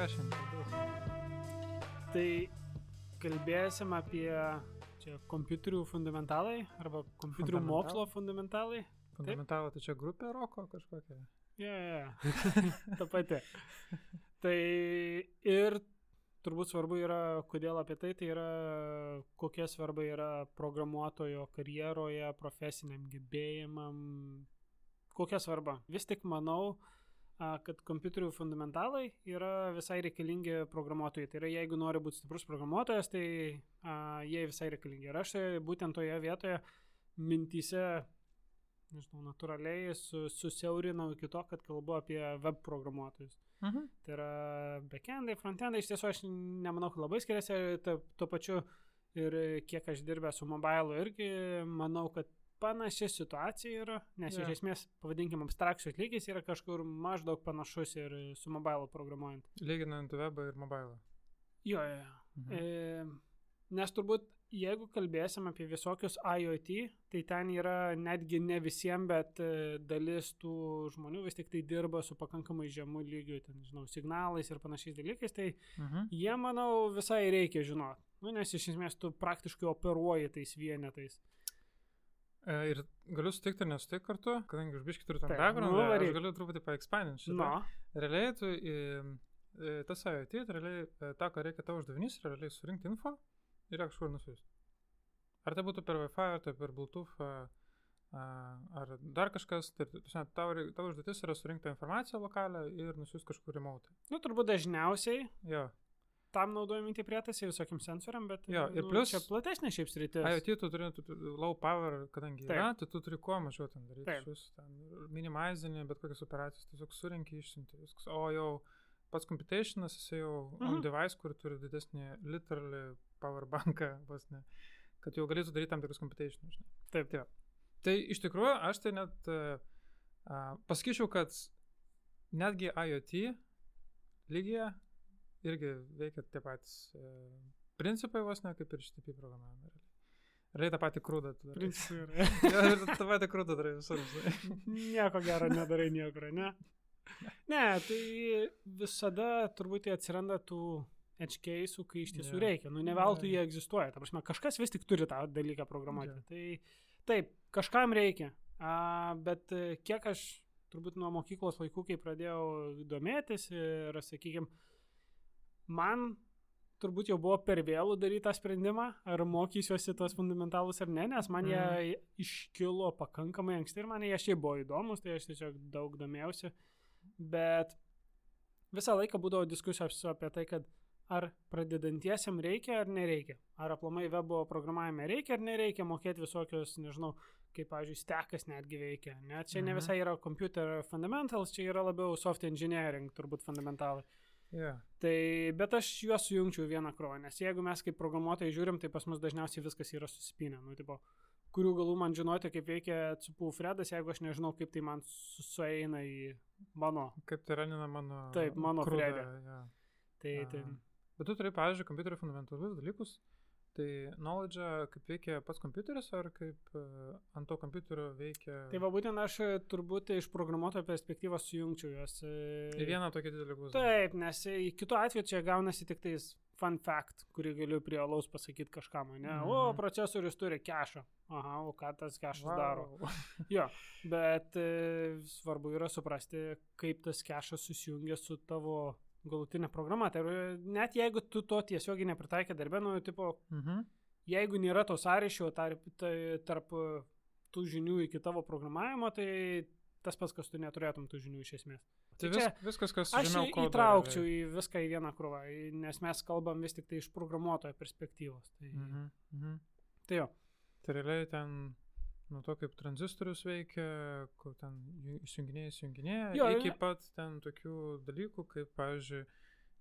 ką šiandien? Tai kalbėsim apie čia kompiuterių fundamentalai arba kompiuterių Fundamental? mokslo fundamentalai. Fundamentalą, tai čia grupė roko kažkokia. Ja, ja, ja. ta pati. Tai ir turbūt svarbu yra, kodėl apie tai, tai yra kokia svarba yra programuotojo karjeroje, profesiniam gebėjimam, kokia svarba. Vis tik manau, kad kompiuterių fundamentalai yra visai reikalingi programuotojai. Tai yra, jeigu nori būti stiprus programuotojas, tai a, jie visai reikalingi. Ir aš būtent toje vietoje mintyse, nežinau, natūraliai su, susiaurinau iki to, kad kalbu apie web programuotojus. Mhm. Tai yra backendai, frontendai, iš tiesų aš nemanau, kad labai skiriasi, tuo pačiu ir kiek aš dirbęs su mobile irgi manau, kad panaši situacija yra, nes Jo. iš esmės, pavadinkim, abstrakcijos lygis yra kažkur maždaug panašus ir su mobile programuojant. Lyginant webą ir mobilą. Jo, jo. Mhm. E, nes turbūt, jeigu kalbėsim apie visokius IoT, tai ten yra netgi ne visiems, bet e, dalis tų žmonių vis tik tai dirba su pakankamai žemu lygiu, ten, žinau, signalais ir panašiais dalykais, tai Mhm. jie, manau, visai reikia žinoti. Nu, nes iš esmės tu praktiškai operuoji tais vienetais. E, Ir galiu sutikti ir nesutikti kartu, kadangi užbiškai turiu tam Taip, background, nu, aš varyk. galiu truputį paekspandinti šitą. Na, Realiai tu, į, į, tas IoT, tai realiai e, ta, ką reikia tavo uždavinys, realiai surinkti info ir ją kažkur nusiųsti. Ar tai būtų per Wi-Fi, ar tai per Bluetooth, ar dar kažkas, tai tavo, tavo užduotis yra surinkti informaciją lokalią ir nusiųsti kažkur remote. nu, turbūt dažniausiai Jo. Tam naudojami tie prietaisai visokiam sensoriam, bet Jo, ir nu, plius- čia platesnė šiaip sritis. IoT tu turi tu, low power, kadangi Taip. yra, tai tu turi kuo mažiau ten daryti. Taip. Šis, ten, minimizini bet kokias operacijas, tiesiog surinki, išsiunti viskas. O jau pats computationas, jis jau mhm. on device, kur turi didesnį literally power banką, vos ne, kad jau galėtų daryti tam tikrus computationus. Žinai. Taip, Tai, va. tai iš tikrųjų aš tai net uh, pasakyčiau, kad netgi IoT lygyje irgi veikia tie patys uh, principai vos ne kaip ir HTTP programavime. realiai. Tą patį krūdą tu darai. Jo, ir tą patį krūdą darai visur. Nieko gero nedarai niekur, ne? Ne, tai visada turbūt tai atsiranda tų edge case'ų, kai iš tiesų Jo. reikia. Nu, ne veltui Jo. jie egzistuoja. Ta prasme, kažkas vis tik turi tą dalyką programuoti. Jo. Tai taip, kažkam reikia. A, bet e, kiek aš turbūt nuo mokyklos laikų, kai pradėjau domėtis ir, sakykime, man turbūt jau buvo per vėlų daryti tą sprendimą, ar mokysiuosi tos fundamentalus ar ne, nes man jie Mhm. iškilo pakankamai anksti ir man jie šiaip buvo įdomus, tai aš tiesiog daug domėjausi. Bet visą laiką būdavo diskusijos apie tai, kad ar pradedantiesiam reikia ar nereikia. Ar aplamai webo programavime reikia ar nereikia mokėti visokios, nežinau, kaip, pavyzdžiui, stekas netgi veikia. Net čia ne Mhm. visai yra computer fundamentals, čia yra labiau soft engineering, turbūt fundamentalai. Jo. Tai, bet aš juos sujungčiau vieną krovą, nes jeigu mes kaip programuotojai žiūrim, tai pas mus dažniausiai viskas yra susipinę. Nu, tipo, kurių galų man žinoti, kaip veikia cupų fredas, jeigu aš nežinau, kaip tai man su- sueina į mano. Kaip tai ranina mano. Taip, mano Frede. jo. Tai, tai, A. Bet tu turi, pavyzdžiui, kompiuterio fundamentalius dalykus. Tai knowledge, kaip veikia pats kompiuteris, ar kaip uh, ant to kompiuterio veikia... tai va būtent aš e, turbūt iš programuotojo perspektyvos sujungčiau juos. e, Į vieną tokį didelį guzą. Taip, nes kitu atveju čia gaunasi tik tais fun fact, kurį galiu prie alaus pasakyti kažkam, ne? Mhm. O, procesorius turi kešą. Aha, o ką tas kešas Wow. daro? Jo, bet e, svarbu yra suprasti, kaip tas kešas susijungia su tavo galutinė programa. Tai net jeigu tu to tiesiogiai nepritaikė darbę, nu, tipo, Mhm. jeigu nėra to sąryšio tarp, tai, tarp e, tų žinių iki tavo programavimo, tai tas pats, kas tu neturėtum tų žinių iš esmės. Tai Tai vis, čia viskas, kas Aš žemiau kodo, įtraukčiau į viską į vieną krūvą, nes mes kalbam vis tik tai iš programuotojo perspektyvos. Tai, Mhm. Mhm. tai jo. Tai realiai ten nuo to, kaip tranzistorius veikia, kur ten ju- įsijunginėja, įsijunginėja, Jo, iki pat ten tokių dalykų, kaip, pavyzdžiui,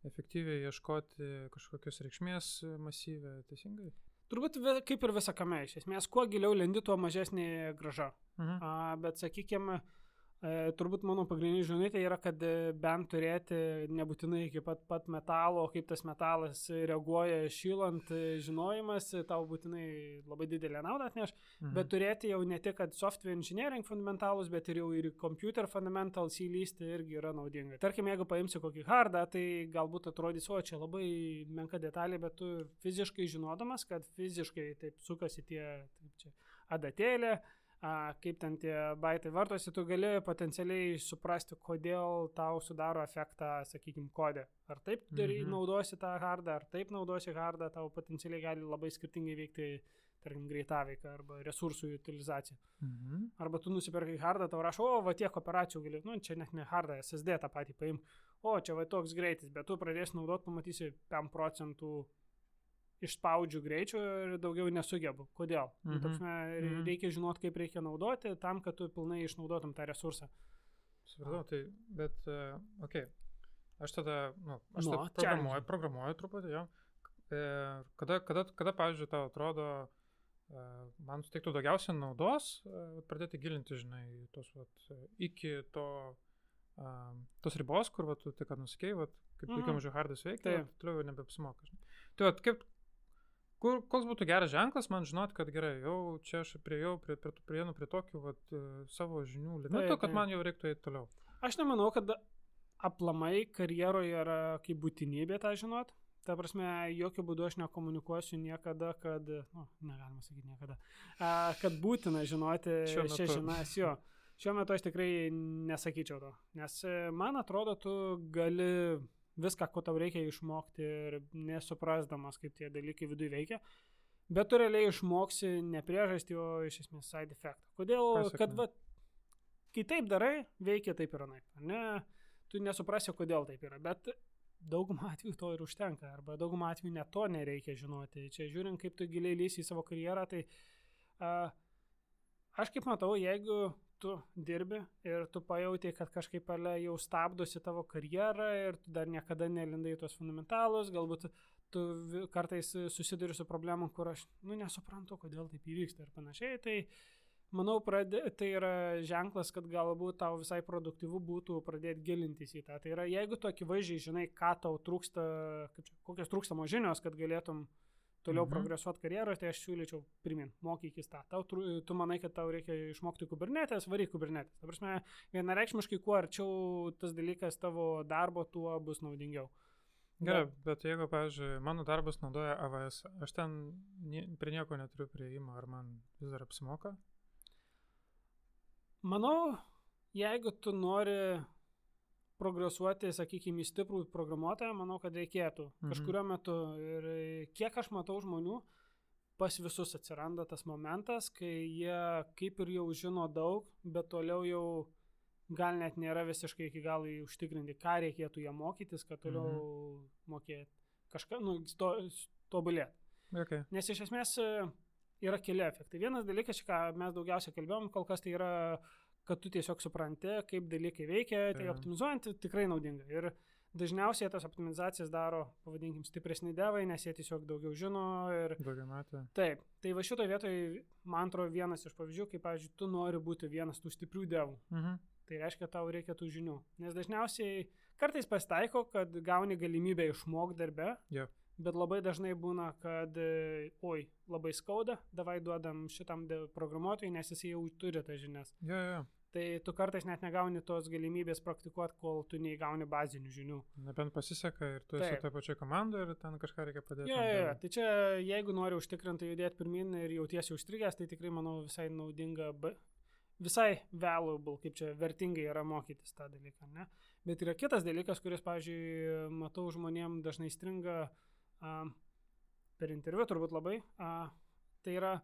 efektyviai ieškoti kažkokios reikšmės masyvę, teisingai? Turbūt kaip ir visą kame, iš esmės, kuo giliau lendi, tuo mažesnė graža. Mhm. A, bet sakykime, turbūt mano pagrindinė žinutė yra, kad e, bent turėti nebūtinai iki pat, pat metalo, kaip tas metalas reaguoja šylant, e, žinojimas tau būtinai labai didelę naudą atneš, mhm. bet turėti jau ne tik, kad software engineering fundamentalus, bet ir jau ir computer fundamentals įlysti irgi yra naudinga. Tarkim, jeigu paimsi kokį hardą, tai galbūt atrodys, o čia labai menka detalė, bet tu fiziškai žinodamas, kad fiziškai taip sukasi tie, taip čia, adatėlė, a, kaip ten tie baitai vartosi, tu gali potencialiai suprasti, kodėl tau sudaro efektą, sakykime, kodė. Ar taip mhm. naudosi tą hardą, ar taip naudosi hardą, tau potencialiai gali labai skirtingai veikti, tarkim, greitaveiką arba resursų utilizaciją. Mhm. Arba tu nusipirkai hardą, tau rašo, o, va tiek operacijų gali, nu, čia net ne hardą, SSD tą patį paim, o, čia va toks greitis, bet tu pradėsi naudoti, pamatysi 5 procentų išspaudžiu greičio ir daugiau nesugebu. Kodėl? Mm -hmm. Taksime, mhm. reikia žinoti, kaip reikia naudoti tam, kad tu pilnai išnaudotum tą resursą. Supratau, tai, bet, uh, okei. Okay. Aš tada, nu, aš nu, programuoju, programuoju truputį, jo. E, kada, kada, kada, pavyzdžiui, tau atrodo, e, man suteiktų daugiausia naudos pradėti gilinti, žinai, tos, vat, iki to, a, tos ribos, kur, vat, tu tik nusakėjai, vat, kaip reikia mm -hmm. mažiau hardas veikti, tai toliau nebepasimoka. Tai, vat, kaip, Kur, koks būtų geras ženklas man žinot, kad gerai, jau čia aš priejau prie, prie, prie, prie, prie tokių vat, e, savo žinių limito, kad man jau reiktų eiti toliau. Aš nemanau, kad aplamai karjeroje yra kaip būtinybė tą žinot. Ta prasme, jokių būdų aš nekomunikuosiu niekada, kad, nu, negalima sakyti niekada, a, kad būtina žinoti šią žinias jo. Šiuo metu aš tikrai nesakyčiau to, nes e, man atrodo, tu gali viską, ko tau reikia išmokti ir nesuprasdamas, kaip tie dalykai viduje veikia. Bet tu realiai išmoksi ne priežastį, o iš esmės side effect. Kodėl? Pasakė. Kad va, kai taip darai, veikia taip ir anaip. Ne? Tu nesuprasi, kodėl taip yra. Bet daugumą atvejų to ir užtenka. Arba daugumą atvejų net to nereikia žinoti. Čia žiūrint, kaip tu giliai lysi į savo karjerą, tai uh, aš kaip matau, jeigu tu dirbi ir tu pajauti, kad kažkaip ale jau stabdosi tavo karjerą ir tu dar niekada nelindai tuos fundamentalus, galbūt tu kartais susiduri su problemu, kur aš, nu, nesuprantu, kodėl taip įvyksta ir panašiai, tai manau, pradė, tai yra ženklas, kad galbūt tau visai produktyvu būtų pradėti gilintis į tą. Tai yra, jeigu tu akivaizdžiai žinai, ką tau trūksta, kokios trūkstamos žinios, kad galėtum toliau mhm. progresuoti karjeroje, tai aš siūlyčiau primin, mokykis tą. Tau, tu manai, kad tau reikia išmokti kubernetės, varyk kubernetės. Ta prasme, vienareikšmiškai, kuo arčiau tas dalykas tavo darbo, tuo bus naudingiau. Gerai, bet, jeigu, pavyzdžiui, mano darbas naudoja AWS, aš ten prie nieko neturiu prieimo, ar man vis dar apsimoka? Manau, jeigu tu nori progresuoti, sakykime, į stiprų programuotoją, manau, kad reikėtų mhm. kažkurio metu. Ir kiek aš matau žmonių, pas visus atsiranda tas momentas, kai jie kaip ir jau žino daug, bet toliau jau gal net nėra visiškai iki galo užtikrinti, ką reikėtų jie mokytis, kad toliau mhm. mokėti kažką, nu, to, tobulėti. Okay. Nes iš esmės e, yra keli efektai. Vienas dalykas, ką mes daugiausiai kalbėjom, kol kas tai yra kad tu tiesiog supranti, kaip dalykai veikia, tai ja. optimizuojant tikrai naudinga. Ir dažniausiai tas optimizacijas daro, pavadinkim, stipresni devai, nes jie tiesiog daugiau žino. Ir... Daugiau matė. Taip, tai va šitoje vietoje, man atrodo, vienas iš pavyzdžių, kaip, pavyzdžiui, tu nori būti vienas tų stiprių devų. Mhm. Tai reiškia, tau reikia tų žinių. Nes dažniausiai kartais pasitaiko, kad gauni galimybę išmokti darbe. Yeah. Bet labai dažnai būna, kad, oi, labai skauda, davai duodam šitam programuotojui, nes jis jau turi tas žinias. Yeah, yeah tai tu kartais net negauni tos galimybės praktikuoti, kol tu neįgauni bazinių žinių. Nebent pasiseka ir tu Taip. esi toje pačioje komandoje ir ten kažką reikia padėti. Ja, ja, tai čia jeigu nori užtikrinti judėti pirmin ir jautiesi užstrigęs, tai tikrai manau visai naudinga, visai valuable, kaip čia vertingai yra mokytis tą dalyką. Ne? Bet yra kitas dalykas, kuris, pavyzdžiui, matau žmonėm dažnai stringa a, per interviu turbūt labai. A, tai yra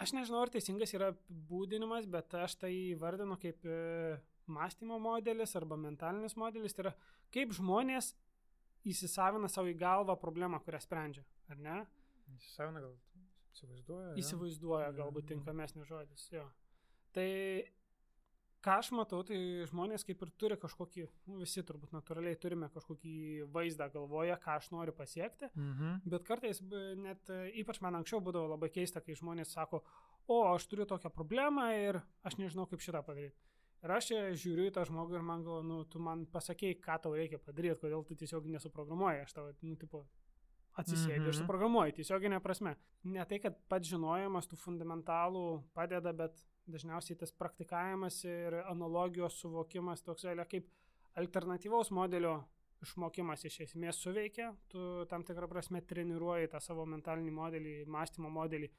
Aš nežinau, ar teisingas yra būdinimas, bet aš tai vardinu kaip e, mąstymo modelis arba mentalinis modelis. Tai yra, kaip žmonės įsisavina savo į galvą problemą, kurią sprendžia, ar ne? Įsisavina gal, įsivaizduoja. Įsivaizduoja, ja. galbūt tinkamesnis žodis, jo. Tai ką aš matau, tai žmonės kaip ir turi kažkokį, nu, visi turbūt natūraliai turime kažkokį vaizdą galvoje, ką aš noriu pasiekti, mhm. bet kartais net ypač man anksčiau būdavo labai keista, kai žmonės sako, o aš turiu tokią problemą ir aš nežinau, kaip šitą padaryti. Ir aš žiūriu į tą žmogų ir man galvoju, nu, tu man pasakėjai, ką tau reikia padaryti, kodėl tu tiesiog nesuprogramuoji, aš tau, nu, tipo, atsisėdžiu mm -hmm. ir Mhm. suprogramuoju, tiesioginė prasme. Ne tai, kad pats žinojimas tų fundamentalų padeda, bet dažniausiai tas praktikavimas ir analogijos suvokimas toks yra kaip alternatyvaus modelio išmokimas iš esmės suveikia, tu tam tikrą prasme treniruoji tą savo mentalinį modelį, mąstymo modelį,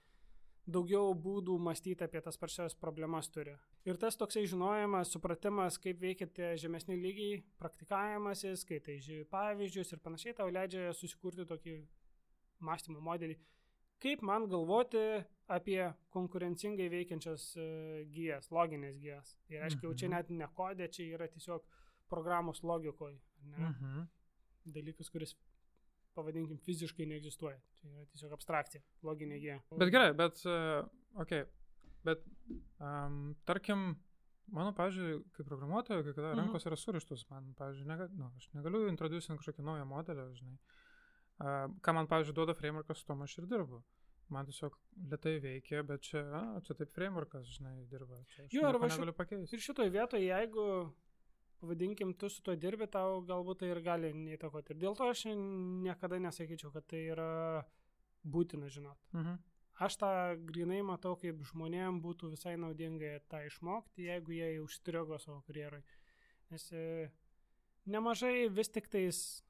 daugiau būdų mąstyti apie tas pačias problemas turi. Ir tas toksai žinojimas, supratimas, kaip veikia tie žemesni lygiai, praktikavimasis, kai tai žiūri pavyzdžius ir panašiai, tau leidžia susikurti tokį mąstymo modelį, kaip man galvoti apie konkurencingai veikiančias e, gijas, loginės gijas. Ir aišku, jau čia Mhm. net ne kodė, čia yra tiesiog programos logikoje. Ne? Mhm. Dalykas, kuris, pavadinkim, fiziškai neegzistuoja. Tai yra tiesiog abstrakcija, loginė gija. Bet gerai, bet, uh, ok, bet, um, tarkim, mano, pavyzdžiui, kaip programuotojo, kai kada Mhm. rankos yra surištos, man, pavyzdžiui, nega, nu, aš negaliu introducinti kažkokį naują modelį, žinai. Uh, ką man, pavyzdžiui, duoda frameworkas, su tom aš ir dirbu. Man tiesiog lietai veikia, bet čia, a, čia taip frameworkas, žinai, dirba. Čia aš Jo, va ši- negaliu pakeisti. Ir šitoje vietoje, jeigu, pavadinkim, tu su tuo dirbi, tau galbūt tai ir gali neįtakoti. Ir dėl to aš niekada nesakyčiau, kad tai yra būtina žinot. Mhm. Aš tą grinai matau, kaip žmonėm būtų visai naudinga tą išmokti, jeigu jie užstrigo savo karjeroj. Nes e, nemažai vis tik tais...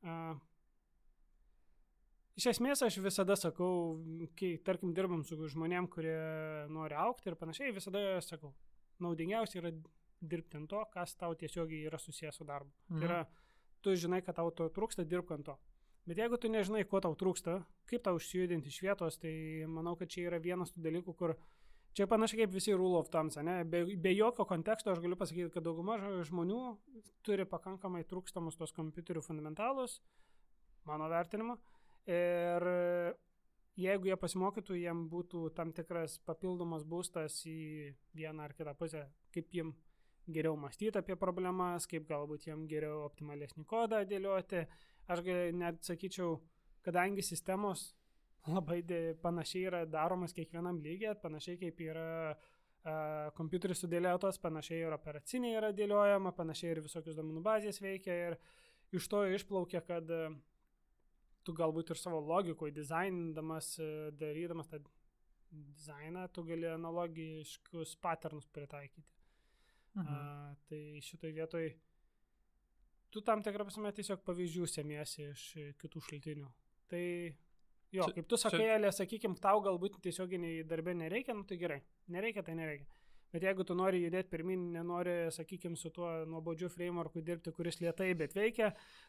A, iš esmės aš visada sakau, kai, tarkim, dirbam su žmonėm, kurie nori aukti ir panašiai, visada sakau, naudingiausia yra dirbti ant to, kas tau tiesiogiai yra susijęs su darbu. Mhm. Tai yra, tu žinai, kad tau to trūksta, dirbk ant to. Bet jeigu tu nežinai, ko tau trūksta, kaip tau išjudinti iš vietos, tai manau, kad čia yra vienas tų dalykų, kur čia panašiai kaip visi rule of thumbs, ne? Be, be jokio konteksto aš galiu pasakyti, kad dauguma žmonių turi pakankamai trūkstamus tos kompiuterių fundamentalus, mano vertinimu. Ir jeigu jie pasimokytų, jiem būtų tam tikras papildomas būstas į vieną ar kitą pusę, kaip jiem geriau mąstyti apie problemas, kaip galbūt jiem geriau optimalesnį kodą dėlioti. Aš net sakyčiau, kadangi sistemos labai panašiai yra daromas kiekvienam lygiai, panašiai kaip yra kompiuteris sudėliotas, panašiai ir operaciniai yra dėliojama, panašiai ir visokios domenų bazės veikia ir iš to išplaukia, kad tu galbūt ir savo logikoje dizainindamas, darydamas tą dizainą, tu gali analogiškus paternus pritaikyti. Mhm. A, tai šitoj vietoj tu tam tikrą prasme tiesiog pavyzdžių semiesi iš e, kitų šaltinių. Tai jo, čia, kaip tu sakai, čia- Elė, sakykim, tau galbūt tiesioginiai darbė nereikia, nu tai gerai. Nereikia, tai nereikia. Bet jeigu tu nori judėti pirmin, nenori, sakykim, su tuo nuobodžiu frameworku dirbti, kuris lietai, bet veikia,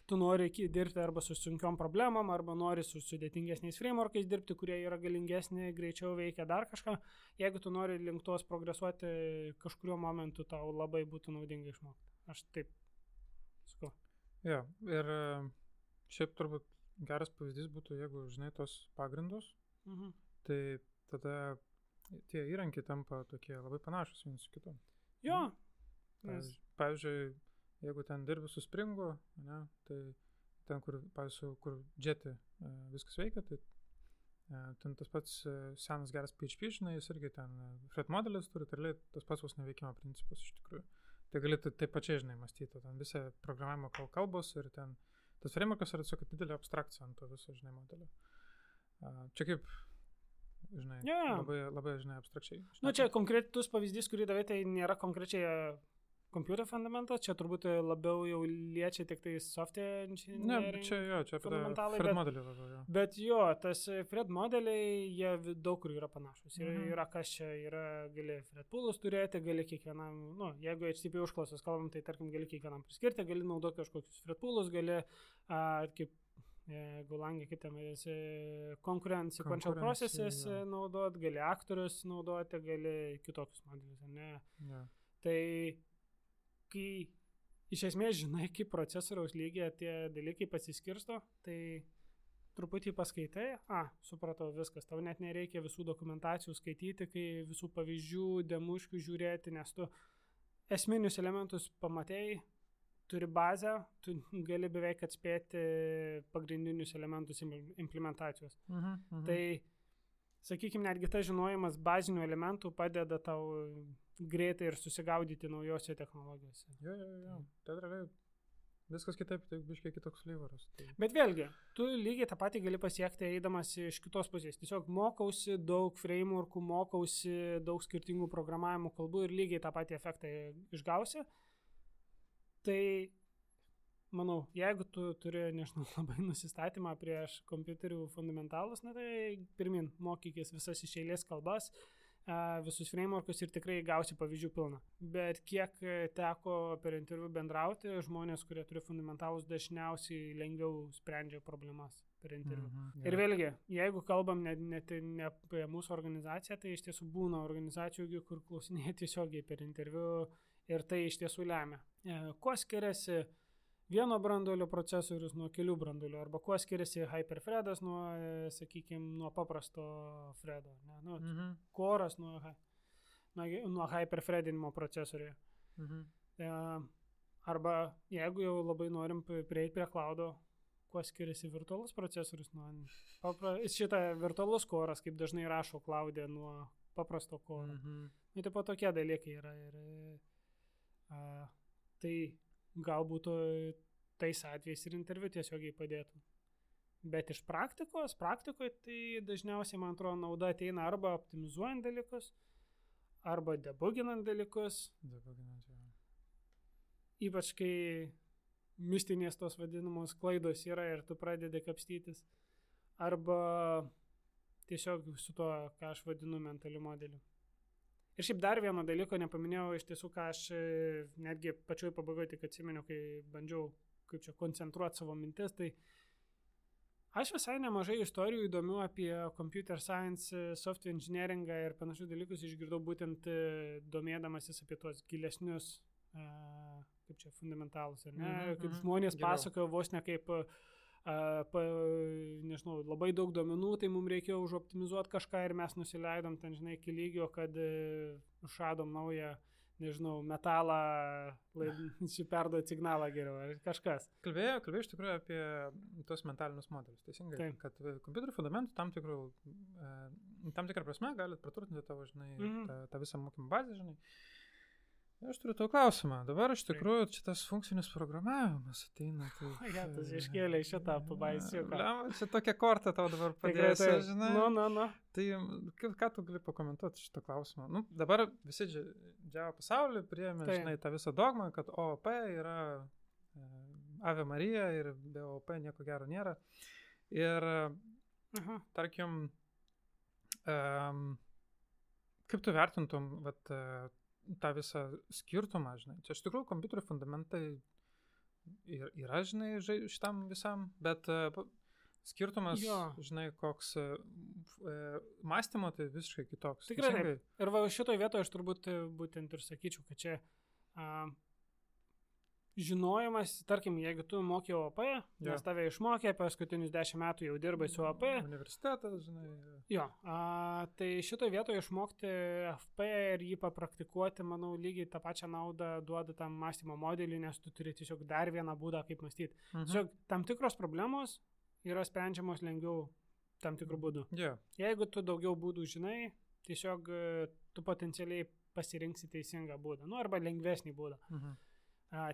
tu nori dirbti arba su sunkiom problemom, arba nori su sudėtingesniais frameworkais dirbti, kurie yra galingesni, greičiau veikia dar kažką, jeigu tu nori link tos progresuoti, kažkurio momentu tau labai būtų naudinga išmokti. Aš taip sakau. Jo, ir e, šiaip turbūt geras pavyzdys būtų, jeigu žinai tos pagrindus, Mhm. tai tada tie įrankiai tampa tokie labai panašus vienas su kitu. Jo. Nes, Pavyzdžiui, jeigu ten dirbi su springu, ne, tai ten, kur, pavyzdžiui, kur jeti e, viskas veikia, tai e, ten tas pats e, senas geras PHP, žinai, jis irgi ten Fred modelis turi, tai tas pats vos neveikimo principas iš tikrųjų. Tai gali tai- taip pačiai, žinai, mąstyti, ten visą programavimo kal- kalbos ir ten tas frameworkas yra tiesiog didelė abstrakcija ant to viso, žinai, modelio. Čia kaip, žinai, Jo. labai, labai, žinai, abstrakčiai. nu, šnekant. čia konkretus pavyzdys, kurį davai, tai nėra konkrečiai kompiuterio fundamentas, čia turbūt labiau jau liečia tik tai software Ne, engineering. bet čia jo, čia fundamentalai, Fred modelį labiau. Jo. Bet jo, tas e, Fred modeliai, jie daug kur yra panašus. Ir Mhm. yra kas čia yra, gali Fred poolus turėti, gali kiekvienam, nu, jeigu HTTP užklausos kalbam, tai tarkim gali kiekvienam priskirti, gali naudoti kažkokius Fred poolus, gali, a, kaip e, Golangė, kaip ten vadinasi, sequential Concurrency, processes jo. e, naudot, gali aktorius naudoti, gali kitokius modelius, ne? Jo. Tai kai iš esmės žinai, kaip procesoriaus lygiai tie dalykai pasiskirsto, tai truputį paskaitai, a, supratau viskas, tau net nereikia visų dokumentacijų skaityti, kai visų pavyzdžių, demuškių žiūrėti, nes tu esminius elementus pamatėjai, turi bazę, tu gali beveik atspėti pagrindinius elementus im- implementacijos. Mhm, mhm. Tai, sakykime, netgi tas žinojimas bazinių elementų padeda tau greitai ir susigaudyti naujose technologijose. Jo, jo, jo. Tai realiai viskas kitaip, tai biškiai kitoks flavors. Tai... Bet vėlgi, tu lygiai tą patį gali pasiekti eidamas iš kitos pusės. Tiesiog mokausi daug frameworkų, mokausi daug skirtingų programavimo kalbų ir lygiai tą patį efektą išgausi. Tai manau, jeigu tu turi, nežinau, labai nusistatymą prieš kompiuterių fundamentalus, na tai pirmin, mokykis visas iš eilės kalbas, visus frameworkus ir tikrai gausi pavyzdžių pilną. Bet kiek teko per interviu bendrauti, žmonės, kurie turi fundamentalus, dažniausiai lengviau sprendžia problemas per interviu. Mhm. Ir vėlgi, jeigu kalbam net ne, ne, ne apie mūsų organizaciją, tai iš tiesų būna organizacijų, kur klausinėja tiesiogiai per interviu ir tai iš tiesų lemia. E, kuo skiriasi vieno brandolio procesorius nuo kelių brandolių, arba kuo skiriasi Hyperthreadas nuo, e, sakykime, nuo paprasto Fredo, ne? nu, mhm. koras nuo, nuo, nuo Hyperthreadinimo procesoriuje. Mhm. E, arba jeigu jau labai norim prieiti prie cloudo, kuo skiriasi virtualus procesorius nuo papra, šitą virtualus koras, kaip dažnai rašo cloudė nuo paprasto koro. Mhm. Nu, tai po tokie dalykai yra. Ir, a, tai galbūt tais atvejais ir interviu tiesiogiai padėtų. Bet iš praktikos, praktikoje tai dažniausiai, man atrodo, nauda ateina arba optimizuojant dalykus, arba debuginant dalykus. Debuginant, jau. Ypač kai mistinės tos vadinamos klaidos yra ir tu pradedi kapstytis. Arba tiesiog su tuo, ką aš vadinu mentaliu modeliu. Ir šiaip dar vieno dalyko nepaminėjau, iš tiesų, ką aš e, netgi pačioj pabaigoje tik atsimenu, kai bandžiau, kaip čia, koncentruoti savo mintis, tai aš visai nemažai istorijų įdomių apie computer science, software engineeringą ir panašius dalykus išgirdau būtent e, domėdamasis apie tuos gilesnius, e, kaip čia, fundamentalus, ne, mm -hmm, kaip žmonės pasakojo vos ne kaip uh, pa, nežinau, labai daug duomenų, tai mums reikėjo užoptimizuoti kažką ir mes nusileidom ten, žinai, iki lygio, kad e, užradom naują, nežinau, metalą, šį perduoti signalą geriau ar kažkas. Kalbėjau, kalbėjau iš tikrųjų apie tos mentalinius modelius, teisingai. Taip. Kad kompiuterių fundamentų tam, tikrų, e, tam tikrą prasme galit praturtinti tavo, žinai, mm -hmm. tą, tą visą mokymą bazę, žinai. Aš turiu tau klausimą. Dabar iš tikrųjų šitas funkcinis programavimas ateina. Tai... Ja, tas iškėlė šitą pabaisiuką. Čia tokia korta tau dabar padės, tai, žinai. Nu, nu, nu. Tai ką tu gali pakomentuoti šitą klausimą? Nu, dabar visi džiavo pasaulį priėmė, tai. žinai, tą visą dogmą, kad OOP yra e, Ave Marija ir be OOP nieko gero nėra. Ir, Aha. tarkim, um, kaip tu vertintum, vat, tą visą skirtumą, žinai. Čia iš tikrųjų kompiuterio fundamentai yra, žinai, šitam visam, bet uh, skirtumas, jo. žinai, koks uh, mąstymo tai visiškai kitoks. Tikrai. Ir va šitoje vietoje aš turbūt būtent ir sakyčiau, kad čia uh, žinojimas, tarkim, jeigu tu mokė OP, ja. nes tave išmokė, paskutinius dešimt metų jau dirbai su OP. Universitetas, žinai. Jo, a, tai šitoje vietoje išmokti FP ir jį papraktikuoti, manau, lygiai tą pačią naudą duoda tam mąstymo modeliui, nes tu turi tiesiog dar vieną būdą, kaip mąstyti. Mhm. Tiesiog tam tikros problemos yra sprendžiamos lengviau tam tikrų būdų. Yeah. Jeigu tu daugiau būdų žinai, tiesiog e, tu potencialiai pasirinksi teisingą būdą, nu arba lengvesnį būdą. Mhm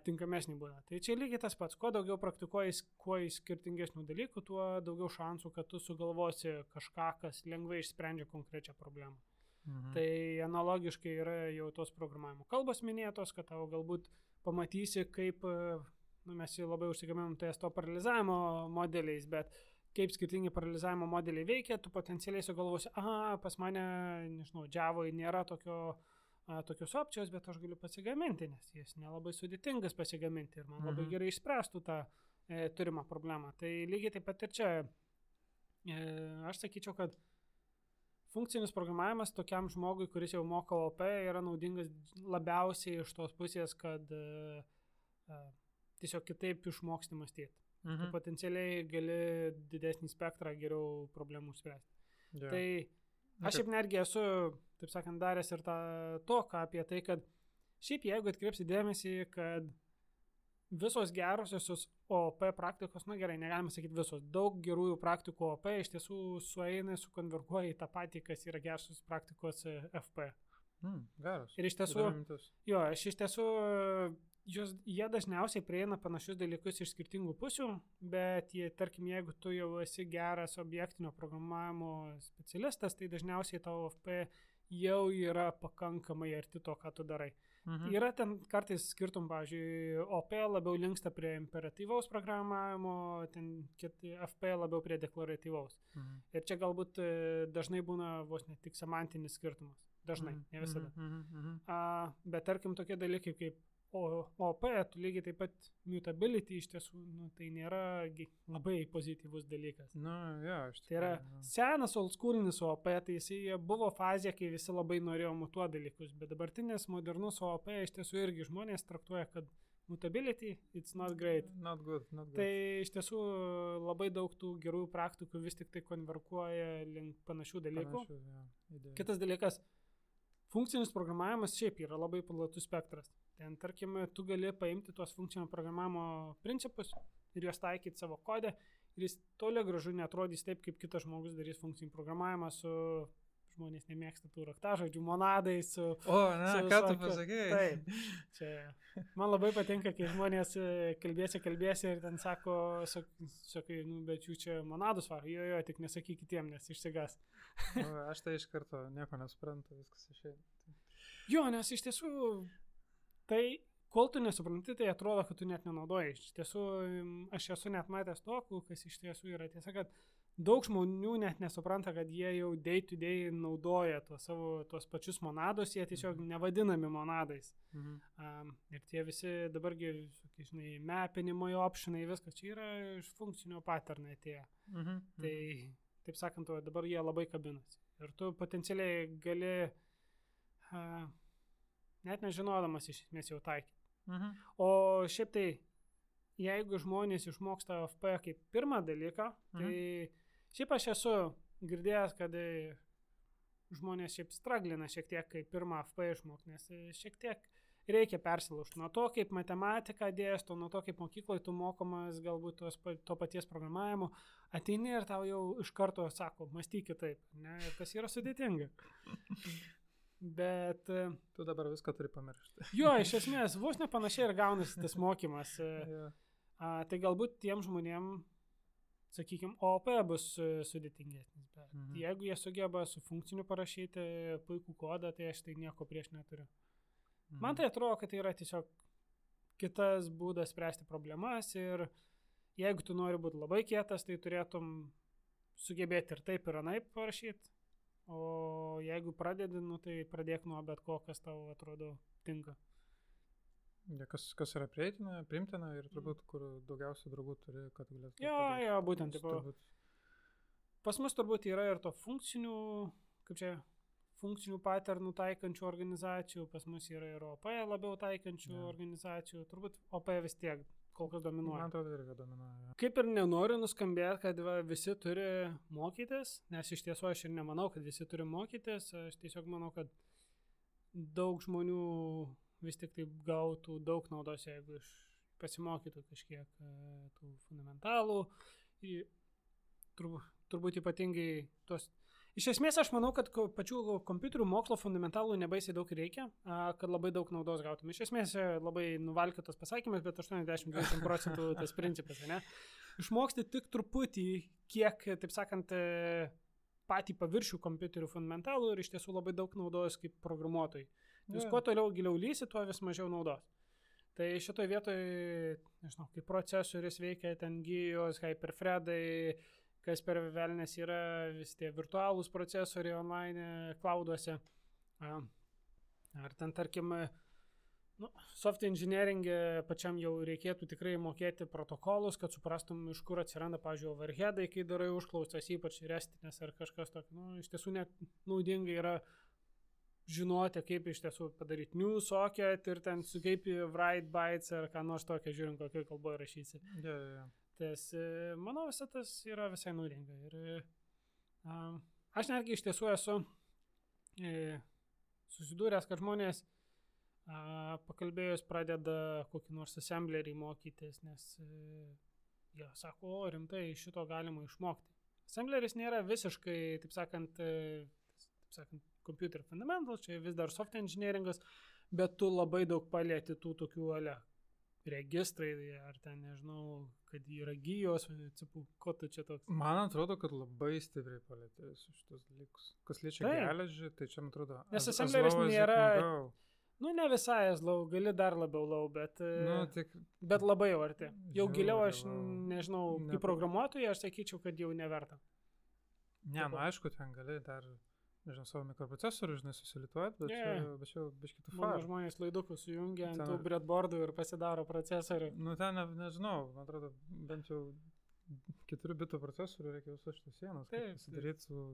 tinkamesnį būdą. Tai čia lygiai tas pats, kuo daugiau praktikuoji, kuo skirtingesnių dalykų, tuo daugiau šansų, kad tu sugalvosi kažką, kas lengvai išsprendžia konkrečią problemą. Mhm. Tai analogiškai yra jau tos programavimo kalbos minėtos, kad tau galbūt pamatysi, kaip, nu, mes jau labai užsigamėm ties to paralizavimo modeliais, bet kaip skirtingi paralizavimo modeliai veikia, tu potencialiai sugalvosi, aha, pas mane, nežinau, džiavoje nėra tokio uh, a, tokios opcijos, bet aš galiu pasigaminti, nes jis nelabai sudėtingas pasigaminti ir man mhm. labai gerai išspręstų tą e, turimą problemą. Tai lygiai taip pat ir čia e, aš sakyčiau, kad funkcinis programavimas tokiam žmogui, kuris jau moka OP, yra naudingas labiausiai iš tos pusės, kad e, e, tiesiog kitaip išmoksti mąstyti. Mhm. Tu potencialiai gali didesnį spektrą geriau problemų spręsti. Yeah. Tai Aš šiaip netgi esu, taip sakant, daręs ir tą toką apie tai, kad šiaip jeigu atkreipsi dėmesį, kad visos gerosios OP praktikos, na gerai, negalima sakyti visos, daug gerųjų praktikų OP iš tiesų sueina, sukonverguoja į tą patį, kas yra gerosios praktikos FP. Mm, geras. Ir iš tiesų, jo, aš iš tiesų, jos, jie dažniausiai prieina panašius dalykus iš skirtingų pusių, bet jie, tarkim, jeigu tu jau esi geras objektinio programavimo specialistas, tai dažniausiai tavo FP jau yra pakankamai arti to, ką tu darai. Mhm. Yra ten kartais skirtum, pavyzdžiui, OP labiau linksta prie imperatyvaus programavimo, ten FP labiau prie deklaratyvaus. Mhm. Ir čia galbūt e, dažnai būna vos ne tik semantinis skirtumas. Dažnai, Mhm, ne visada. mhm, mhm, mhm. A, bet tarkim tokie dalykai kaip O- OP, tu lygiai taip pat mutability iš tiesų, nu, tai nėra labai pozityvus dalykas. Nu, jo, iš Tai yra tikrųjų, jo. senas oldschoolinis OP, tai jisai buvo fazė, kai visi labai norėjo mutuoti dalykus, bet dabartinis modernus OP iš tiesų irgi žmonės traktuoja, kad mutability it's not great. Not good, not good. Tai iš tiesų labai daug tų gerųjų praktikų vis tik tai konverkuoja link panašių dalykų. Panašių, idėjų. Kitas dalykas, funkcinis programavimas šiaip yra labai platus spektras. Ten, tarkim, tu gali paimti tuos funkcinio programavimo principus ir juos taikyti savo kodę ir jis toli gražu netrodys taip, kaip kitas žmogus darys funkcinį programavimą su žmonės nemėgsta tų raktažodžių, monadais, su... O, na, su ką tu visokiu- pasakėjai? Taip. Čia man labai patinka, kai žmonės e, kalbėsi, kalbėsi ir ten sako, sak- sakai, nu, bet jų čia monadus varo, jo, jo, tik nesakyk kitiem, nes išsigas. O, aš tai iš karto nieko nesuprantu, viskas išėjo. Jo, nes iš tiesų, tai kol tu nesupranti, tai atrodo, kad tu net nenaudoji. Iš tiesų, aš esu net matęs tokių, kas iš tiesų yra tiesa, kad daug žmonių net nesupranta, kad jie jau day to day naudoja tuos savo tuos pačius monadus, jie tiesiog Mhm. nevadinami monadais. Mhm. Um, ir tie visi dabargi, visokie, žinai, mapinimo optionai, viskas čia yra iš funkcinio patternai atėję. Mhm. Tai, taip sakant, dabar jie labai kabinasi. Ir tu potencialiai gali, uh, net nežinodamas iš esmės jau taikyti. Mhm. O šiaip tai, jeigu žmonės išmoksta FP kaip pirmą dalyką, tai šiaip aš esu girdėjęs, kad e, žmonės šiaip straglina šiek tiek, kai pirmą FP išmok, nes e, šiek tiek reikia persilaužti nuo to, kaip matematika dėsto, nuo to, kaip mokykloje tu mokomas galbūt tos, to paties programavimo, ateini ir tau jau iš karto sako, mąstyk kitaip, ne, ir tas yra sudėtinga. Bet e, Tu dabar viską turi pamiršti. jo, iš esmės, vos nepanašiai ir gaunasi tas mokymas. A, tai galbūt tiem žmonėm, sakykime, OP bus e, sudėtingesnis, bet Mhm. mhm. jeigu jie sugeba su funkciniu parašyti puikų kodą, tai aš tai nieko prieš neturiu. Mhm. Man tai atrodo, kad tai yra tiesiog kitas būdas spręsti problemas ir jeigu tu nori būti labai kietas, tai turėtum sugebėti ir taip, ir anaip parašyti. O jeigu pradedi, nu, tai pradėk nuo bet ko, kas tau atrodo tinka. Ja, kas, kas yra prieitina, primtina ir turbūt, kur daugiausiai draugų turi, kad galėtų. Jo, padėti. jo, būtent, Nes tipo, turbūt- Pas mus turbūt yra ir to funkcinių, kaip čia, funkcinių paternų taikančių organizacijų, pas mus yra ir OP labiau taikančių Jo. organizacijų, turbūt OP vis tiek kol kas Man dominuoja. atrodo, irgi dominuoja. Kaip ir nenoriu nuskambėti, kad va, visi turi mokytis, nes iš tiesų aš ir nemanau, kad visi turi mokytis, aš tiesiog manau, kad daug žmonių vis tik taip gautų daug naudos, jeigu iš pasimokytų kažkiek e, tų fundamentalų. į- Turbūt, turbūt ypatingai tos. Iš esmės aš manau, kad pačių kompiuterių mokslo fundamentalų nebaisiai daug reikia, kad labai daug naudos gautum. Iš esmės e, labai nuvalkiotas pasakymas, bet 80-20 procentų tas principas, ne? Išmoksti tik truputį, kiek, taip sakant, e, patį paviršių kompiuterių fundamentalų ir iš tiesų labai daug naudos kaip programuotojai. Jūs kuo toliau giliau lysi, tuo vis mažiau naudos. Tai šitoje vietoje, nežinau, kaip procesorius veikia, ten gyjos, hyperthreadai, kas per velnės yra vis tie virtualūs procesoriai online, clouduose. A, Ar ten, tarkim, nu, soft engineering e, pačiam jau reikėtų tikrai mokėti protokolus, kad suprastum, iš kur atsiranda, pažiūrėjau, overheadai, kai darai užklausas, ypač restinės ar kažkas tokio. Nu, iš tiesų net naudinga yra žinoti, kaip iš tiesų padaryti new socket ir ten su kaip write bytes ar ką nors tokio, žiūrint, kokioje kalboje rašysi. Jo, jo, jo. Tas, e, manau, visą tas yra visai naudinga. Ir a, aš netgi iš tiesų esu e, susidūręs, kad žmonės a, pakalbėjus pradeda kokį nors assemblerį mokytis, nes e, jie sako, o rimtai šito galima išmokti. Assembleris nėra visiškai, taip sakant, e, taip sakant computer fundamentals, čia vis dar soft engineeringas, bet tu labai daug palėti tų tokių ale registrai, ar ten nežinau, kad yra gyjos, atsipū, ko tu čia toks. Man atrodo, kad labai stipriai palėtė visus šitus dalykus. Kas liečia Taip. geležį, tai čia man atrodo. Nes as- as assembleris nėra-. Nu, ne visai eslau, gali dar labiau lau, bet, Nu, e, tik bet labai jau arti. Jau giliau Žiauriai aš nežinau, Ne- kaip programuotojai, aš sakyčiau, kad jau neverta. Ne, Tipo- nu aišku, ten gali dar, nežinau, savo mikroprocesorių, žinai, susilituoti, bet Ne. čia, bet čia biški tu Mano žmonės laidukus sujungia ant Ten- tų breadboardų ir pasidaro procesorių. Nu, ten, ne, nežinau, man atrodo, bent jau 4 bitų procesorių reikia visos šitos sienos, Taip, pasidaryti su,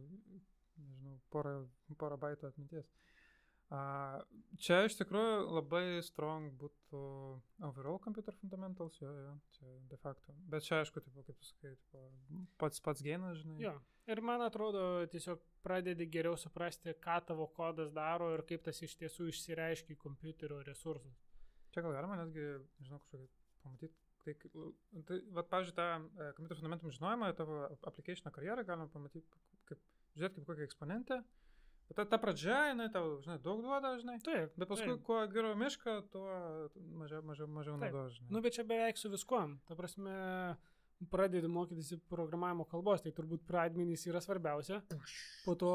nežinau, porą, porą baitų atminties. A, čia iš tikrųjų labai strong būtų overall computer fundamentals, jo, jo, čia de facto. Bet čia aišku, tipo, kaip tu sakai, tipo, pats pats gėnas, žinai. Jo. Ir man atrodo, tiesiog pradedi geriau suprasti, ką tavo kodas daro ir kaip tas iš tiesų išsireiškia į kompiuterio resursus. Čia gal galima netgi, nežinau, kažkokį pamatyti. Tai, tai va, pavyzdžiui, tą e, kompiuterio fundamentum žinojimą, tavo ap- application karjerą galima pamatyti, kaip, žiūrėti kaip kokią eksponentę. Bet ta, ta pradžia, jinai tau, žinai, daug duoda, žinai. Taip, Bet paskui, taip. kuo geriau mišką, tuo mažiau, mažiau, mažiau naudos, žinai. Nu, bet čia beveik su viskuom. Ta prasme, pradedi mokytis programavimo kalbos, tai turbūt pradmenys yra svarbiausia. Po to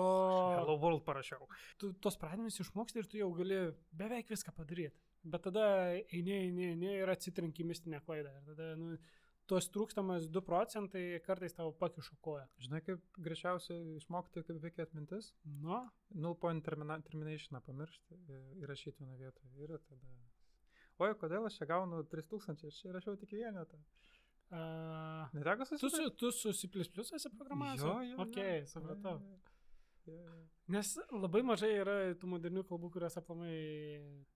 Hello World parašiau. tu tos pradmenys išmoksti ir tu jau gali beveik viską padaryti. Bet tada eini, eini, eini ir atsitrenki mistinę klaidą. Ir tada, nu, tos trūkstamas 2 procentai kartais tavo pakišo koją. Žinai, kaip greičiausiai išmokti, kaip veikia atmintis? Nu, Null point termina, terminationą pamiršti ir įrašyti vieną vietą. Ir tada. Oi, kodėl aš čia gaunu 3000, aš čia įrašiau tik vienetą. a, Neteko tu, susitikti? su, tu su C esi programavęs? Jo, jo, Ok, supratau. Jo, jo. Nes labai mažai yra tų modernių kalbų, kurios aplamai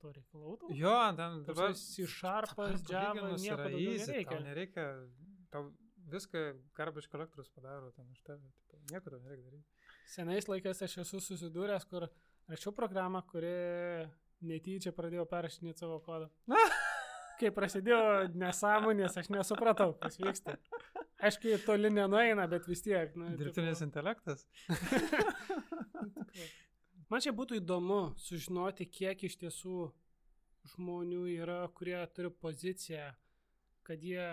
to reikalautų. Jo, ten dabar Java, palyginus nieko easy, nereikia. Nereikia, tau viską garbage kolektorius padaro ten už tave, tipo, nieko tau nereikia daryti. Senais laikais aš esu susidūręs, kur rašiau programą, kuri netyčia pradėjo perrašinėti savo kodą. Kai prasidėjo nesąmonės, aš nesupratau, kas vyksta. Aišku, jie toli nenueina, bet vis tiek. Nu, Dirbtinis tipo- intelektas. Man čia būtų įdomu sužinoti, kiek iš tiesų žmonių yra, kurie turi poziciją, kad jie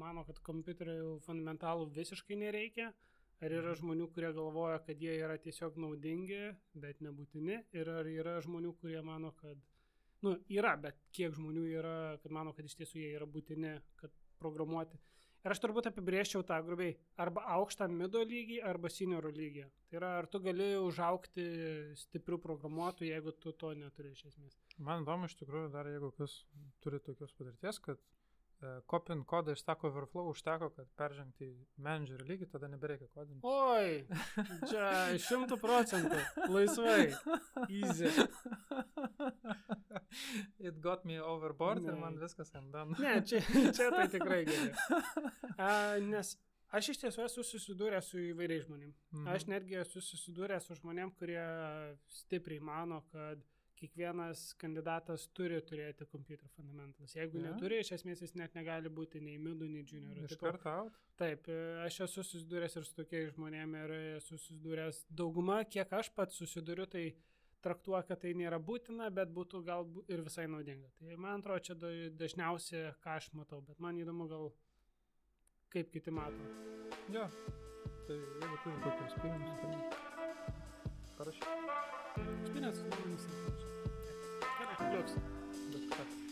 mano, kad kompiuterių fundamentalų visiškai nereikia, ar yra žmonių, kurie galvoja, kad jie yra tiesiog naudingi, bet nebūtini, ir ar yra žmonių, kurie mano, kad, nu, yra, bet kiek žmonių yra, kad mano, kad iš tiesų jie yra būtini, kad programuoti. Ir aš turbūt apibrėžčiau tą grubiai arba aukštą mido lygį, arba seniorų lygį. Tai yra, ar tu gali užaukti stiprių programuotojų, jeigu tu to neturi iš esmės. Man įdomu iš tikrųjų dar, jeigu kas turi tokios patirties, kad uh, copy kodą iš Stack Overflow užteko, kad peržengti į manager lygį, tada nebereikia kodinti. Oi, čia šimtų procentų, laisvai, easy. It got me overboard ir man Ne. viskas ant dan. Ne, čia, čia tai tikrai gerai. A, nes aš iš tiesų esu susidūręs su įvairiais žmonėmis. Mhm. Aš netgi esu susidūręs su žmonėm, kurie stipriai mano, kad kiekvienas kandidatas turi turėti computer fundamentals. Jeigu Jo. neturi, iš esmės jis net negali būti nei midų, nei juniorų. Iš karto out. Taip, e, aš esu susidūręs ir su tokiais žmonėmis ir esu susidūręs dauguma, kiek aš pats susiduriu, tai traktuoja, kad tai nėra būtina, bet būtų galbūt ir visai naudinga. Tai man atrodo, čia da- dažniausiai, ką aš matau, bet man įdomu gal, kaip kiti mato. Jo. Tai jeigu turi kokius spėjimus, tai parašyk. Spinės, spinės. Gerai, liuks.